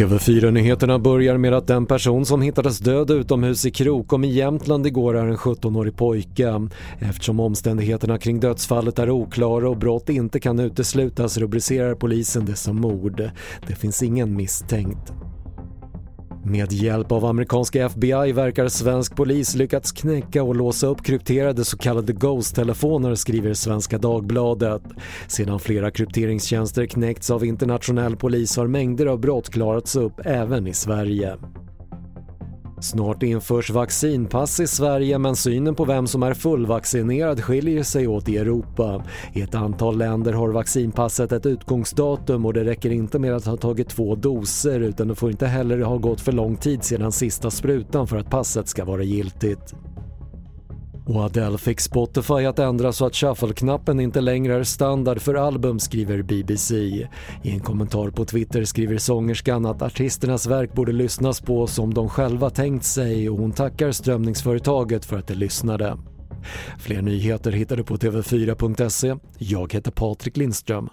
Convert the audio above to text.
TV4-nyheterna börjar med att den person som hittades död utomhus i Krokom i Jämtland igår är en 17-årig pojke. Eftersom omständigheterna kring dödsfallet är oklara och brott inte kan uteslutas rubricerar polisen det som mord. Det finns ingen misstänkt. Med hjälp av amerikanska FBI verkar svensk polis lyckats knäcka och låsa upp krypterade så kallade Ghost-telefoner skriver Svenska Dagbladet. Sedan flera krypteringstjänster knäckts av internationell polis har mängder av brott klarats upp även i Sverige. Snart införs vaccinpass i Sverige men synen på vem som är fullvaccinerad skiljer sig åt i Europa. I ett antal länder har vaccinpasset ett utgångsdatum och det räcker inte med att ha tagit två doser utan det får inte heller ha gått för lång tid sedan sista sprutan för att passet ska vara giltigt. Och Adele fick Spotify att ändra så att shuffle-knappen inte längre är standard för album skriver BBC. I en kommentar på Twitter skriver sångerskan att artisternas verk borde lyssnas på som de själva tänkt sig och hon tackar strömningsföretaget för att de lyssnade. Fler nyheter hittar du på TV4.se. Jag heter Patrik Lindström.